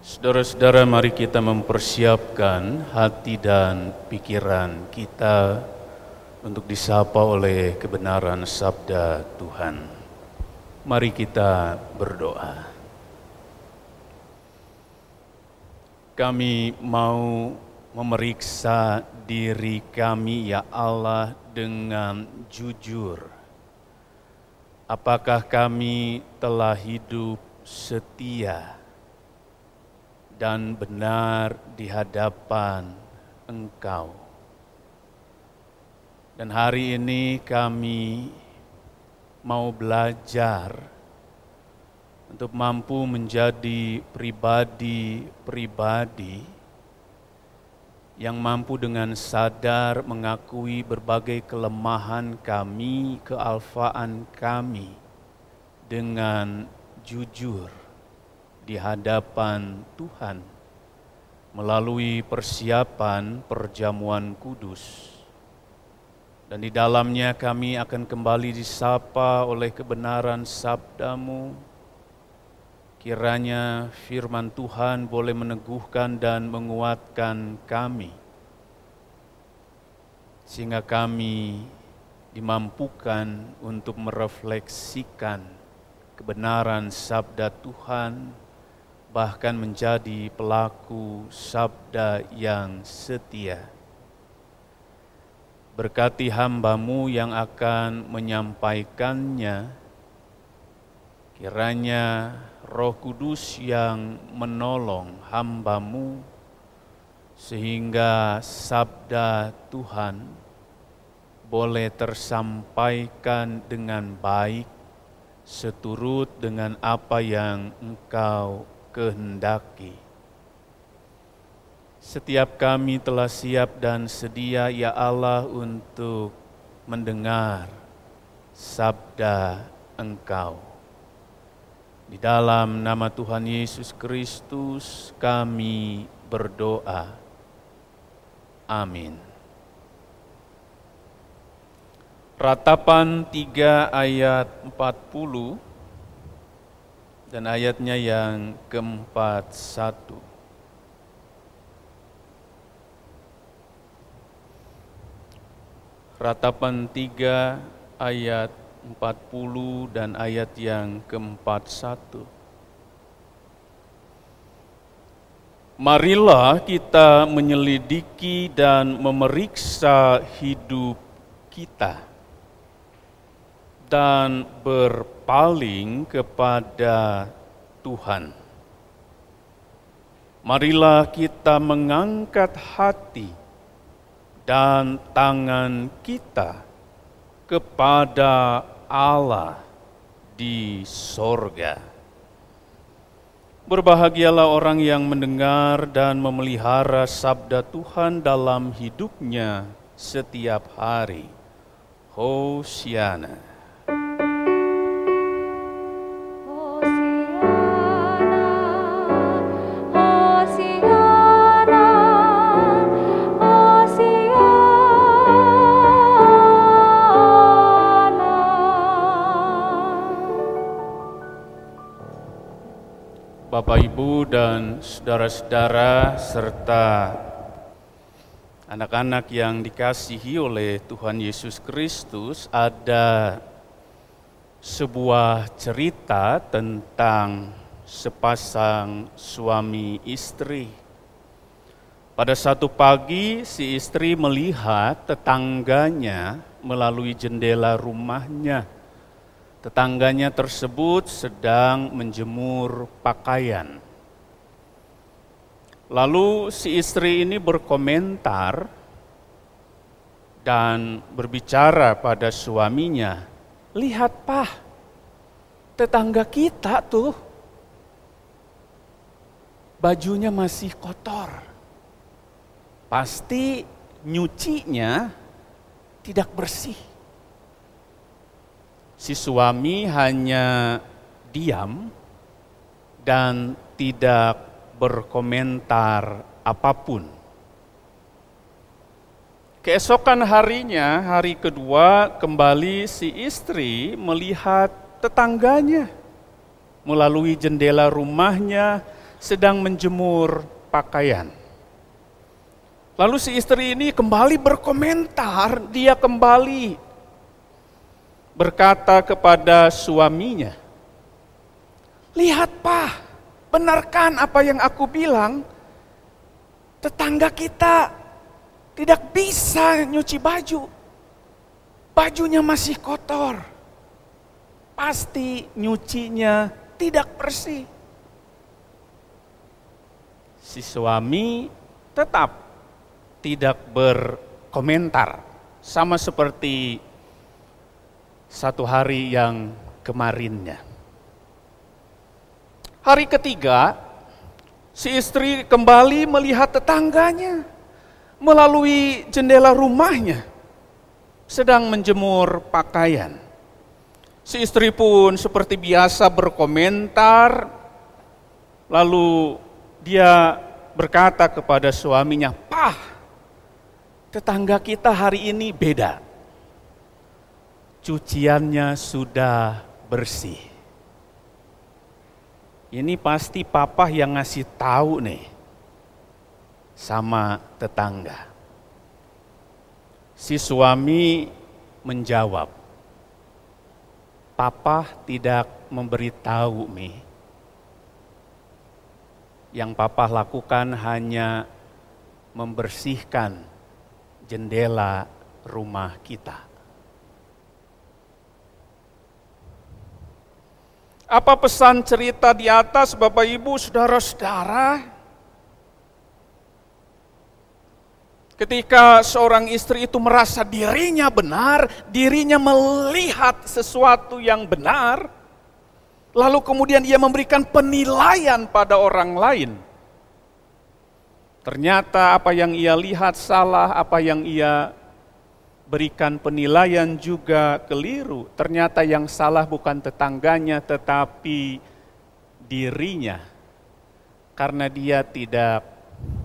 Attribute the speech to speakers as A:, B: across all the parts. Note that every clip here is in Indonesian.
A: Saudara-saudara, mari kita mempersiapkan hati dan pikiran kita untuk disapa oleh kebenaran sabda Tuhan. Mari kita berdoa. Kami mau memeriksa diri kami, ya Allah, dengan jujur. Apakah kami telah hidup setia? Dan benar di hadapan Engkau. Dan hari ini kami mau belajar untuk mampu menjadi pribadi-pribadi yang mampu dengan sadar mengakui berbagai kelemahan kami, kealfaan kami dengan jujur di hadapan Tuhan melalui persiapan perjamuan kudus. Dan di dalamnya kami akan kembali disapa oleh kebenaran sabdamu. Kiranya firman Tuhan boleh meneguhkan dan menguatkan kami. Sehingga kami dimampukan untuk merefleksikan kebenaran sabda Tuhan bahkan menjadi pelaku sabda yang setia. Berkati hambamu yang akan menyampaikannya, kiranya roh kudus yang menolong hambamu sehingga sabda Tuhan boleh tersampaikan dengan baik seturut dengan apa yang engkau kehendaki. Setiap kami telah siap dan sedia, ya Allah, untuk mendengar sabda Engkau. Di dalam nama Tuhan Yesus Kristus kami berdoa. Amin. Ratapan 3 ayat 40 dan ayatnya yang keempat satu. Ratapan tiga ayat empat puluh dan ayat yang keempat satu. Marilah kita menyelidiki dan memeriksa hidup kita dan berpaling kepada Tuhan. Marilah kita mengangkat hati dan tangan kita kepada Allah di sorga. Berbahagialah orang yang mendengar dan memelihara sabda Tuhan dalam hidupnya setiap hari. Hosiana. Dan saudara-saudara, serta anak-anak yang dikasihi oleh Tuhan Yesus Kristus, ada sebuah cerita tentang sepasang suami istri. Pada satu pagi, si istri melihat tetangganya melalui jendela rumahnya Tetangganya tersebut sedang menjemur pakaian. Lalu si istri ini berkomentar dan berbicara pada suaminya, "Lihat, Pak, tetangga kita tuh bajunya masih kotor. Pasti nyucinya tidak bersih." si suami hanya diam dan tidak berkomentar apa pun. Keesokan harinya, hari kedua, kembali si istri melihat tetangganya melalui jendela rumahnya sedang menjemur pakaian. Lalu si istri ini kembali berkomentar, dia kembali berkata kepada suaminya, "Lihat, Pak, benarkan apa yang aku bilang? Tetangga kita tidak bisa nyuci baju. Bajunya masih kotor. Pasti nyucinya tidak bersih." Si suami tetap tidak berkomentar, sama seperti satu hari yang kemarinnya. Hari ketiga, si istri kembali melihat tetangganya melalui jendela rumahnya sedang menjemur pakaian. Si istri pun seperti biasa berkomentar, lalu dia berkata kepada suaminya, "Pah, Tetangga kita hari ini beda. Cuciannya sudah bersih. Ini pasti papa yang ngasih tahu nih sama tetangga. Si suami menjawab, Papa tidak memberitahu Mi. Yang papa lakukan hanya membersihkan jendela rumah kita. Apa pesan cerita di atas, Bapak Ibu, saudara-saudara? Ketika seorang istri itu merasa dirinya benar, dirinya melihat sesuatu yang benar, lalu kemudian ia memberikan penilaian pada orang lain Ternyata apa yang ia lihat salah, apa yang ia berikan penilaian juga keliru. Ternyata yang salah bukan tetangganya tetapi dirinya. Karena dia tidak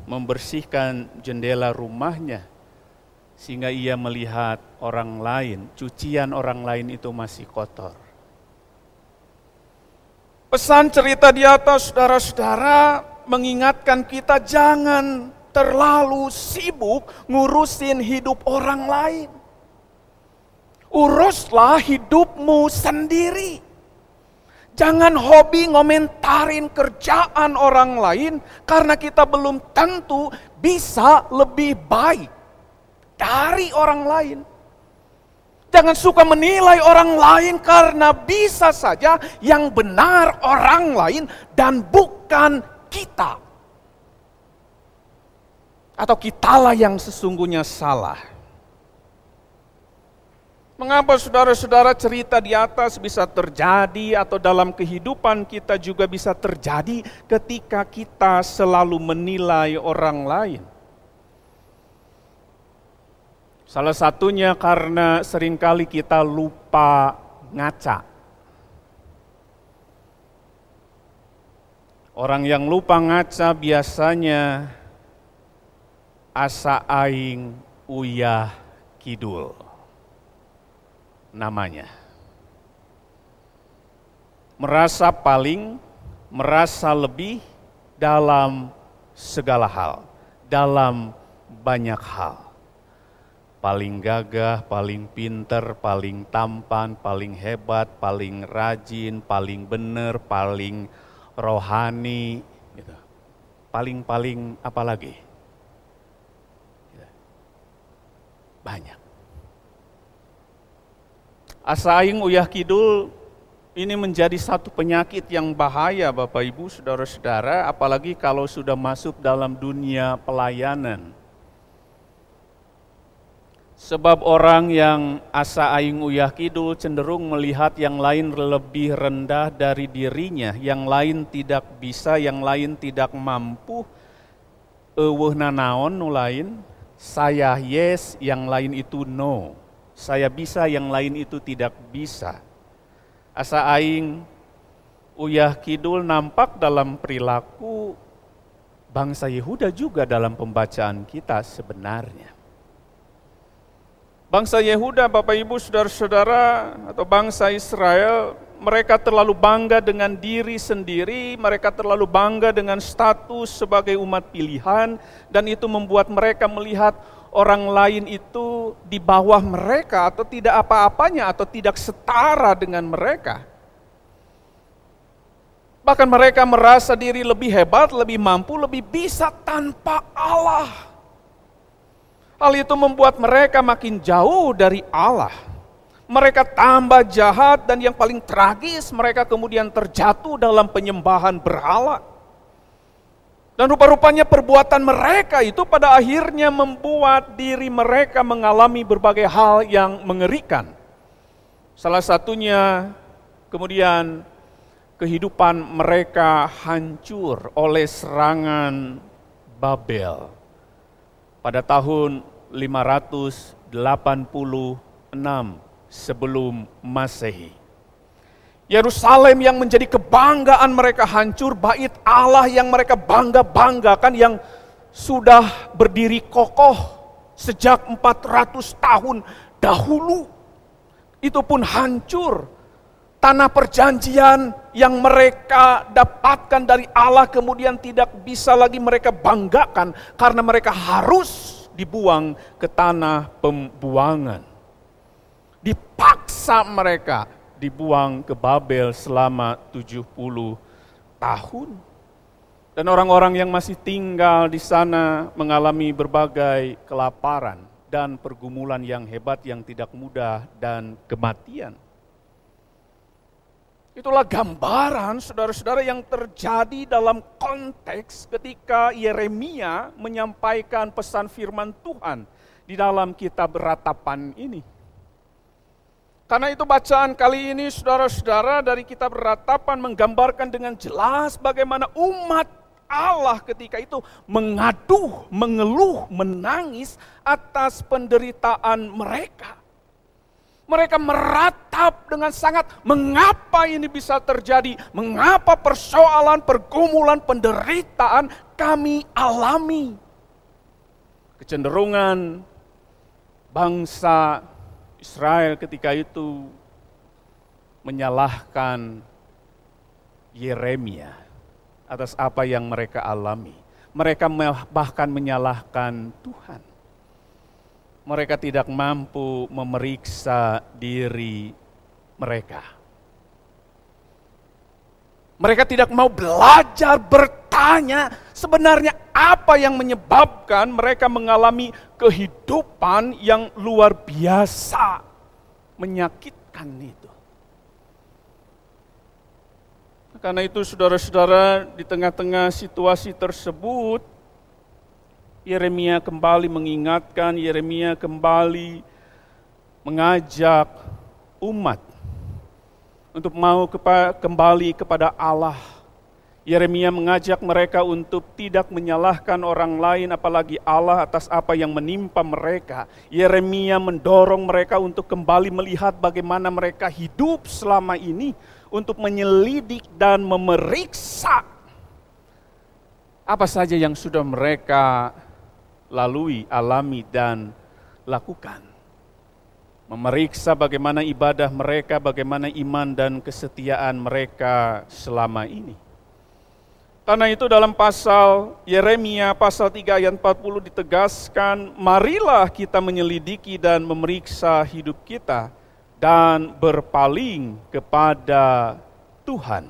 A: membersihkan jendela rumahnya sehingga ia melihat orang lain, cucian orang lain itu masih kotor. Pesan cerita di atas saudara-saudara mengingatkan kita jangan terlalu sibuk ngurusin hidup orang lain. Uruslah hidupmu sendiri. Jangan hobi ngomentarin kerjaan orang lain karena kita belum tentu bisa lebih baik dari orang lain. Jangan suka menilai orang lain karena bisa saja yang benar orang lain dan bukan kita. Atau kitalah yang sesungguhnya salah. Mengapa saudara-saudara cerita di atas bisa terjadi atau dalam kehidupan kita juga bisa terjadi ketika kita selalu menilai orang lain? Salah satunya karena sering kali kita lupa ngaca. Orang yang lupa ngaca biasanya asa aing uyah kidul namanya. Merasa paling, merasa lebih dalam segala hal, dalam banyak hal. Paling gagah, paling pinter, paling tampan, paling hebat, paling rajin, paling benar, paling rohani, gitu. paling-paling apa lagi? Gitu. Banyak. Asaing uyah kidul ini menjadi satu penyakit yang bahaya Bapak Ibu, Saudara-saudara, apalagi kalau sudah masuk dalam dunia pelayanan. Sebab orang yang asa aing uyah kidul cenderung melihat yang lain lebih rendah dari dirinya, yang lain tidak bisa, yang lain tidak mampu. Eueuh nanaon nu lain, saya yes, yang lain itu no. Saya bisa, yang lain itu tidak bisa. Asa aing uyah kidul nampak dalam perilaku bangsa Yehuda juga dalam pembacaan kita sebenarnya. Bangsa Yehuda, Bapak Ibu, Saudara-saudara, atau bangsa Israel mereka terlalu bangga dengan diri sendiri, mereka terlalu bangga dengan status sebagai umat pilihan, dan itu membuat mereka melihat orang lain itu di bawah mereka, atau tidak apa-apanya, atau tidak setara dengan mereka. Bahkan mereka merasa diri lebih hebat, lebih mampu, lebih bisa tanpa Allah. Hal itu membuat mereka makin jauh dari Allah. Mereka tambah jahat dan yang paling tragis mereka kemudian terjatuh dalam penyembahan berhala. Dan rupa-rupanya perbuatan mereka itu pada akhirnya membuat diri mereka mengalami berbagai hal yang mengerikan. Salah satunya kemudian kehidupan mereka hancur oleh serangan Babel pada tahun 586 sebelum Masehi. Yerusalem yang menjadi kebanggaan mereka hancur, bait Allah yang mereka bangga-banggakan yang sudah berdiri kokoh sejak 400 tahun dahulu. Itu pun hancur tanah perjanjian yang mereka dapatkan dari Allah kemudian tidak bisa lagi mereka banggakan karena mereka harus dibuang ke tanah pembuangan. Dipaksa mereka dibuang ke Babel selama 70 tahun. Dan orang-orang yang masih tinggal di sana mengalami berbagai kelaparan dan pergumulan yang hebat yang tidak mudah dan kematian. Itulah gambaran saudara-saudara yang terjadi dalam konteks ketika Yeremia menyampaikan pesan firman Tuhan di dalam kitab ratapan ini. Karena itu bacaan kali ini saudara-saudara dari kitab ratapan menggambarkan dengan jelas bagaimana umat Allah ketika itu mengaduh, mengeluh, menangis atas penderitaan mereka mereka meratap dengan sangat mengapa ini bisa terjadi, mengapa persoalan, pergumulan, penderitaan kami alami. Kecenderungan bangsa Israel ketika itu menyalahkan Yeremia atas apa yang mereka alami. Mereka bahkan menyalahkan Tuhan mereka tidak mampu memeriksa diri mereka. Mereka tidak mau belajar bertanya sebenarnya apa yang menyebabkan mereka mengalami kehidupan yang luar biasa menyakitkan itu. Karena itu saudara-saudara di tengah-tengah situasi tersebut Yeremia kembali mengingatkan, Yeremia kembali mengajak umat untuk mau kembali kepada Allah. Yeremia mengajak mereka untuk tidak menyalahkan orang lain apalagi Allah atas apa yang menimpa mereka. Yeremia mendorong mereka untuk kembali melihat bagaimana mereka hidup selama ini untuk menyelidik dan memeriksa apa saja yang sudah mereka lalui, alami, dan lakukan. Memeriksa bagaimana ibadah mereka, bagaimana iman dan kesetiaan mereka selama ini. Karena itu dalam pasal Yeremia pasal 3 ayat 40 ditegaskan, marilah kita menyelidiki dan memeriksa hidup kita dan berpaling kepada Tuhan.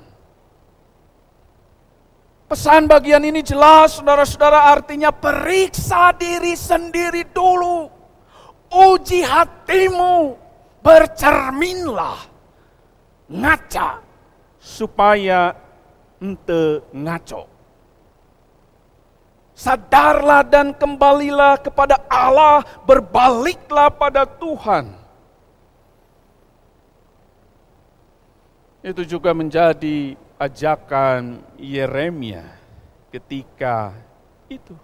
A: Pesan bagian ini jelas, saudara-saudara, artinya periksa diri sendiri dulu. Uji hatimu, bercerminlah, ngaca, supaya ente ngaco. Sadarlah dan kembalilah kepada Allah, berbaliklah pada Tuhan. Itu juga menjadi ajakan Yeremia ketika itu.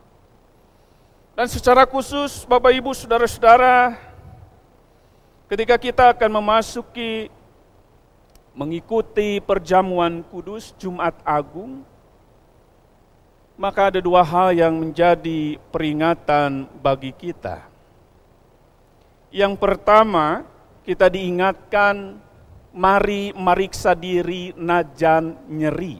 A: Dan secara khusus Bapak Ibu Saudara-saudara ketika kita akan memasuki mengikuti perjamuan kudus Jumat Agung maka ada dua hal yang menjadi peringatan bagi kita. Yang pertama, kita diingatkan mari meriksa diri najan nyeri.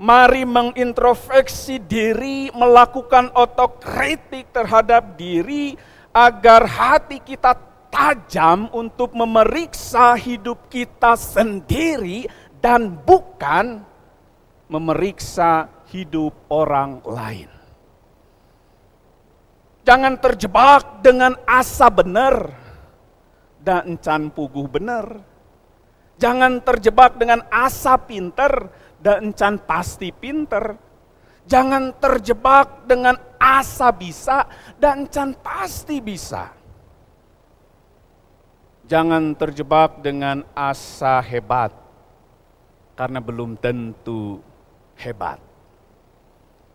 A: Mari mengintrospeksi diri, melakukan otokritik terhadap diri agar hati kita tajam untuk memeriksa hidup kita sendiri dan bukan memeriksa hidup orang lain. Jangan terjebak dengan asa benar dan encan puguh benar. Jangan terjebak dengan asa pinter dan encan pasti pinter. Jangan terjebak dengan asa bisa dan encan pasti bisa. Jangan terjebak dengan asa hebat karena belum tentu hebat.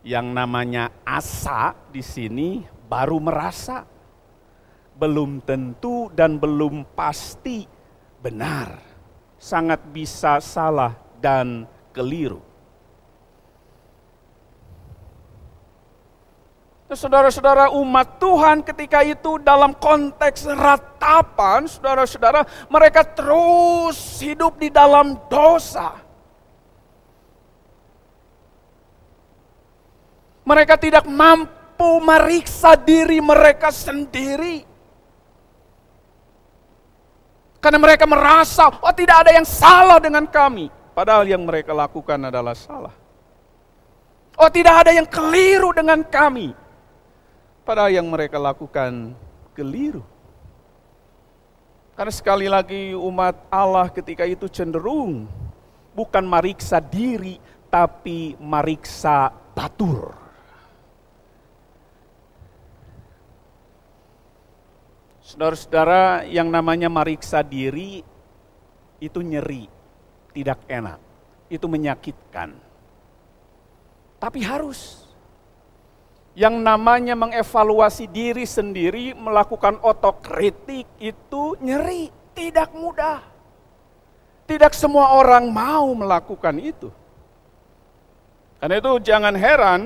A: Yang namanya asa di sini baru merasa belum tentu dan belum pasti benar. Sangat bisa salah dan keliru. Saudara-saudara umat Tuhan ketika itu dalam konteks ratapan, saudara-saudara, mereka terus hidup di dalam dosa. Mereka tidak mampu meriksa diri mereka sendiri. Karena mereka merasa, oh tidak ada yang salah dengan kami. Padahal yang mereka lakukan adalah salah. Oh tidak ada yang keliru dengan kami. Padahal yang mereka lakukan keliru. Karena sekali lagi umat Allah ketika itu cenderung bukan mariksa diri, tapi mariksa batur. Saudara-saudara, yang namanya mariksa diri itu nyeri, tidak enak, itu menyakitkan. Tapi harus. Yang namanya mengevaluasi diri sendiri, melakukan otokritik itu nyeri, tidak mudah. Tidak semua orang mau melakukan itu. Karena itu jangan heran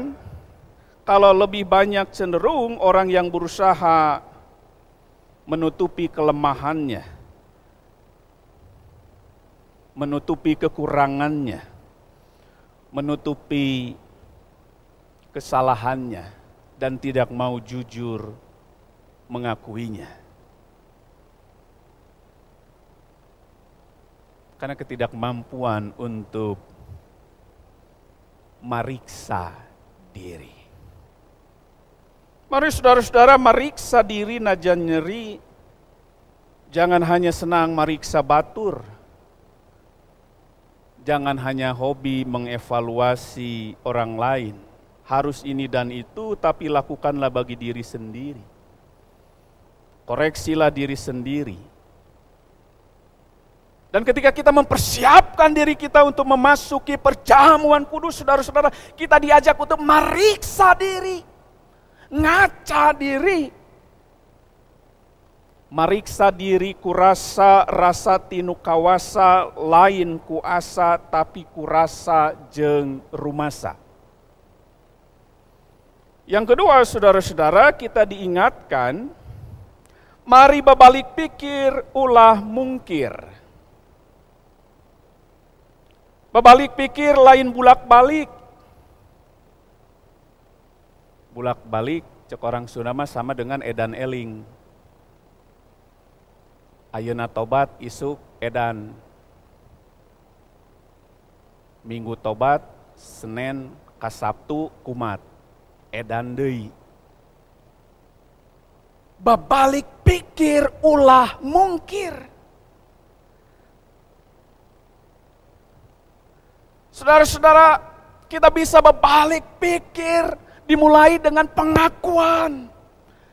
A: kalau lebih banyak cenderung orang yang berusaha menutupi kelemahannya, menutupi kekurangannya, menutupi kesalahannya, dan tidak mau jujur mengakuinya. Karena ketidakmampuan untuk meriksa diri. Mari saudara-saudara meriksa diri najan nyeri. Jangan hanya senang meriksa batur. Jangan hanya hobi mengevaluasi orang lain. Harus ini dan itu, tapi lakukanlah bagi diri sendiri. Koreksilah diri sendiri. Dan ketika kita mempersiapkan diri kita untuk memasuki perjamuan kudus, saudara-saudara, kita diajak untuk meriksa diri ngaca diri. Mariksa diri kurasa rasa tinu kawasa lain kuasa tapi kurasa jeng rumasa. Yang kedua saudara-saudara kita diingatkan mari berbalik pikir ulah mungkir. Berbalik pikir lain bulak balik bulak balik cek orang Sunda sama dengan edan eling. Ayana tobat isuk edan. Minggu tobat Senin ka Sabtu kumat edan deui. Babalik pikir ulah mungkir. Saudara-saudara, kita bisa berbalik pikir dimulai dengan pengakuan,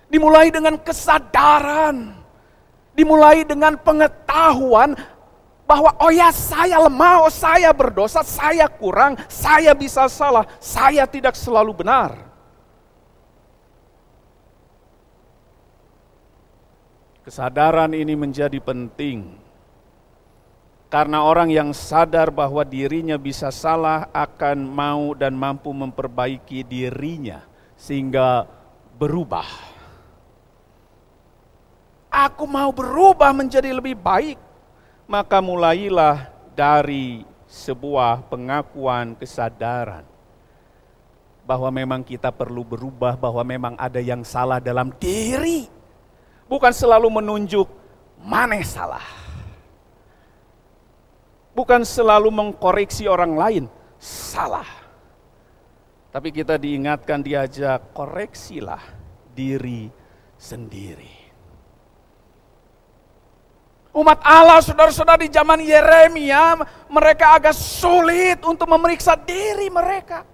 A: dimulai dengan kesadaran, dimulai dengan pengetahuan bahwa oh ya saya lemah, oh saya berdosa, saya kurang, saya bisa salah, saya tidak selalu benar. Kesadaran ini menjadi penting karena orang yang sadar bahwa dirinya bisa salah akan mau dan mampu memperbaiki dirinya sehingga berubah. Aku mau berubah menjadi lebih baik. maka mulailah dari sebuah pengakuan kesadaran bahwa memang kita perlu berubah, bahwa memang ada yang salah dalam diri. Bukan selalu menunjuk mana salah. Bukan selalu mengkoreksi orang lain, salah. Tapi kita diingatkan diajak koreksilah diri sendiri. Umat Allah, saudara-saudara di zaman Yeremia, mereka agak sulit untuk memeriksa diri mereka.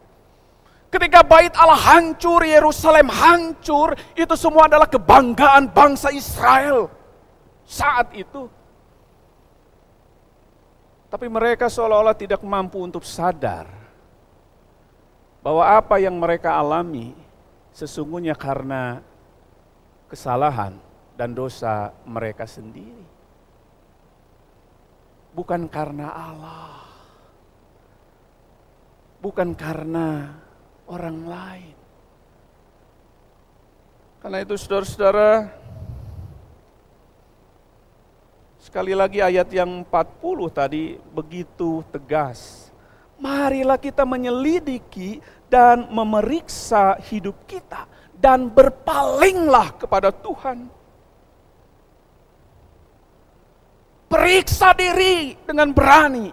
A: Ketika bait Allah hancur, Yerusalem hancur, itu semua adalah kebanggaan bangsa Israel saat itu. Tapi mereka seolah-olah tidak mampu untuk sadar bahwa apa yang mereka alami sesungguhnya karena kesalahan dan dosa mereka sendiri bukan karena Allah, bukan karena orang lain. Karena itu saudara-saudara, sekali lagi ayat yang 40 tadi begitu tegas. Marilah kita menyelidiki dan memeriksa hidup kita dan berpalinglah kepada Tuhan. Periksa diri dengan berani.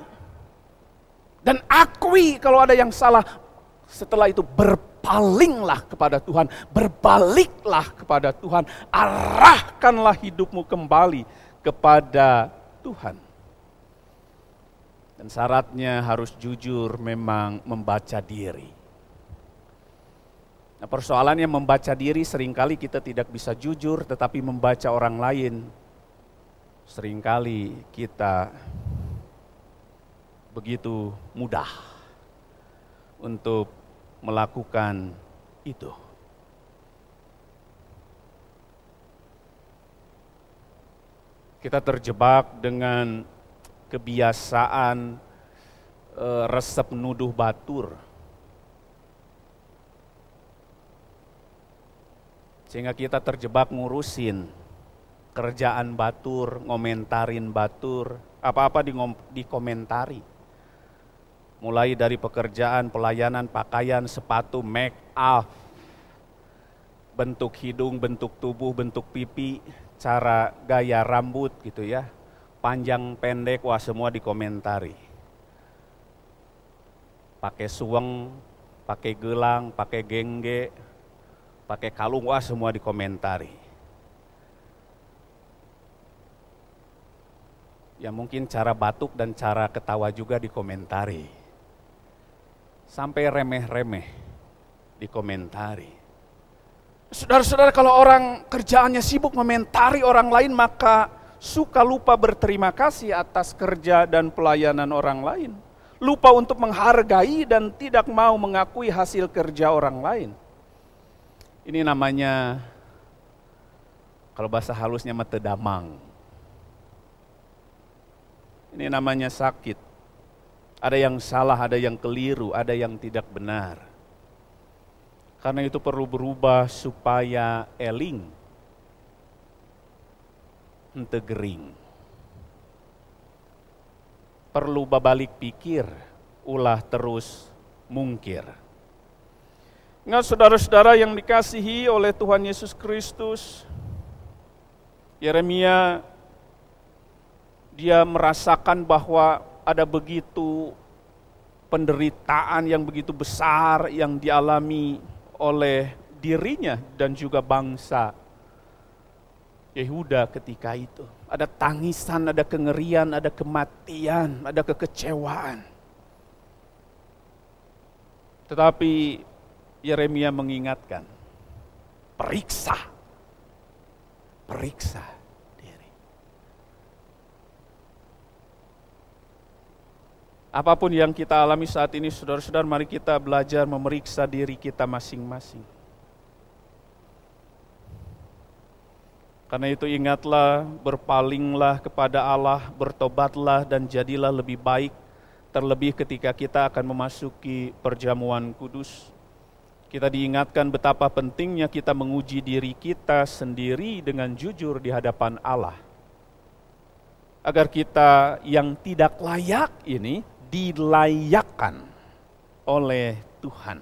A: Dan akui kalau ada yang salah. Setelah itu berpalinglah kepada Tuhan. Berbaliklah kepada Tuhan. Arahkanlah hidupmu kembali kepada Tuhan. Dan syaratnya harus jujur memang membaca diri. Nah persoalannya membaca diri sering kali kita tidak bisa jujur tetapi membaca orang lain sering kali kita begitu mudah untuk melakukan itu. Kita terjebak dengan kebiasaan e, resep nuduh batur. Sehingga kita terjebak ngurusin kerjaan batur, ngomentarin batur, apa-apa di dikomentari. Mulai dari pekerjaan, pelayanan, pakaian, sepatu, make up, bentuk hidung, bentuk tubuh, bentuk pipi, cara gaya rambut gitu ya. Panjang, pendek, wah semua dikomentari. Pakai suweng, pakai gelang, pakai gengge, pakai kalung, wah semua dikomentari ya mungkin cara batuk dan cara ketawa juga dikomentari. Sampai remeh-remeh dikomentari. Saudara-saudara kalau orang kerjaannya sibuk komentari orang lain maka suka lupa berterima kasih atas kerja dan pelayanan orang lain. Lupa untuk menghargai dan tidak mau mengakui hasil kerja orang lain. Ini namanya kalau bahasa halusnya metedamang ini namanya sakit. Ada yang salah, ada yang keliru, ada yang tidak benar. Karena itu perlu berubah supaya eling, ente gering. Perlu babalik pikir, ulah terus mungkir. Ingat saudara-saudara yang dikasihi oleh Tuhan Yesus Kristus, Yeremia dia merasakan bahwa ada begitu penderitaan yang begitu besar yang dialami oleh dirinya dan juga bangsa Yehuda ketika itu. Ada tangisan, ada kengerian, ada kematian, ada kekecewaan. Tetapi Yeremia mengingatkan, periksa, periksa Apa pun yang kita alami saat ini, saudara-saudara, mari kita belajar memeriksa diri kita masing-masing. Karena itu ingatlah, berpalinglah kepada Allah, bertobatlah dan jadilah lebih baik, terlebih ketika kita akan memasuki perjamuan kudus. Kita diingatkan betapa pentingnya kita menguji diri kita sendiri dengan jujur di hadapan Allah agar kita yang tidak layak ini dilayakkan oleh Tuhan.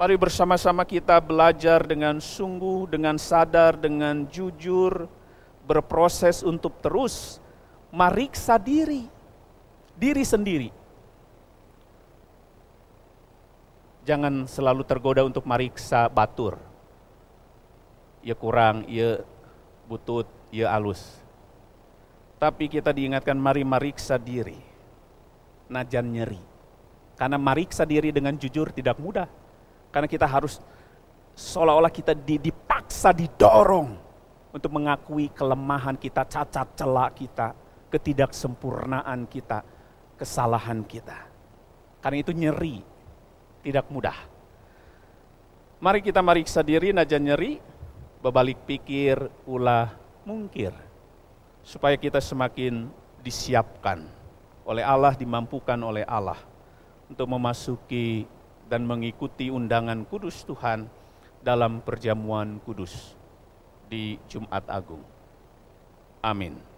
A: Mari bersama-sama kita belajar dengan sungguh, dengan sadar, dengan jujur, berproses untuk terus meriksa diri, diri sendiri. Jangan selalu tergoda untuk meriksa batur. Ya kurang, ya butut, ya alus. Tapi kita diingatkan mari meriksa diri. Najan nyeri. Karena meriksa diri dengan jujur tidak mudah. Karena kita harus seolah-olah kita dipaksa, didorong untuk mengakui kelemahan kita, cacat celak kita, ketidaksempurnaan kita, kesalahan kita. Karena itu nyeri, tidak mudah. Mari kita meriksa diri, najan nyeri, berbalik pikir, ulah mungkir supaya kita semakin disiapkan oleh Allah, dimampukan oleh Allah untuk memasuki dan mengikuti undangan kudus Tuhan dalam perjamuan kudus di Jumat Agung. Amin.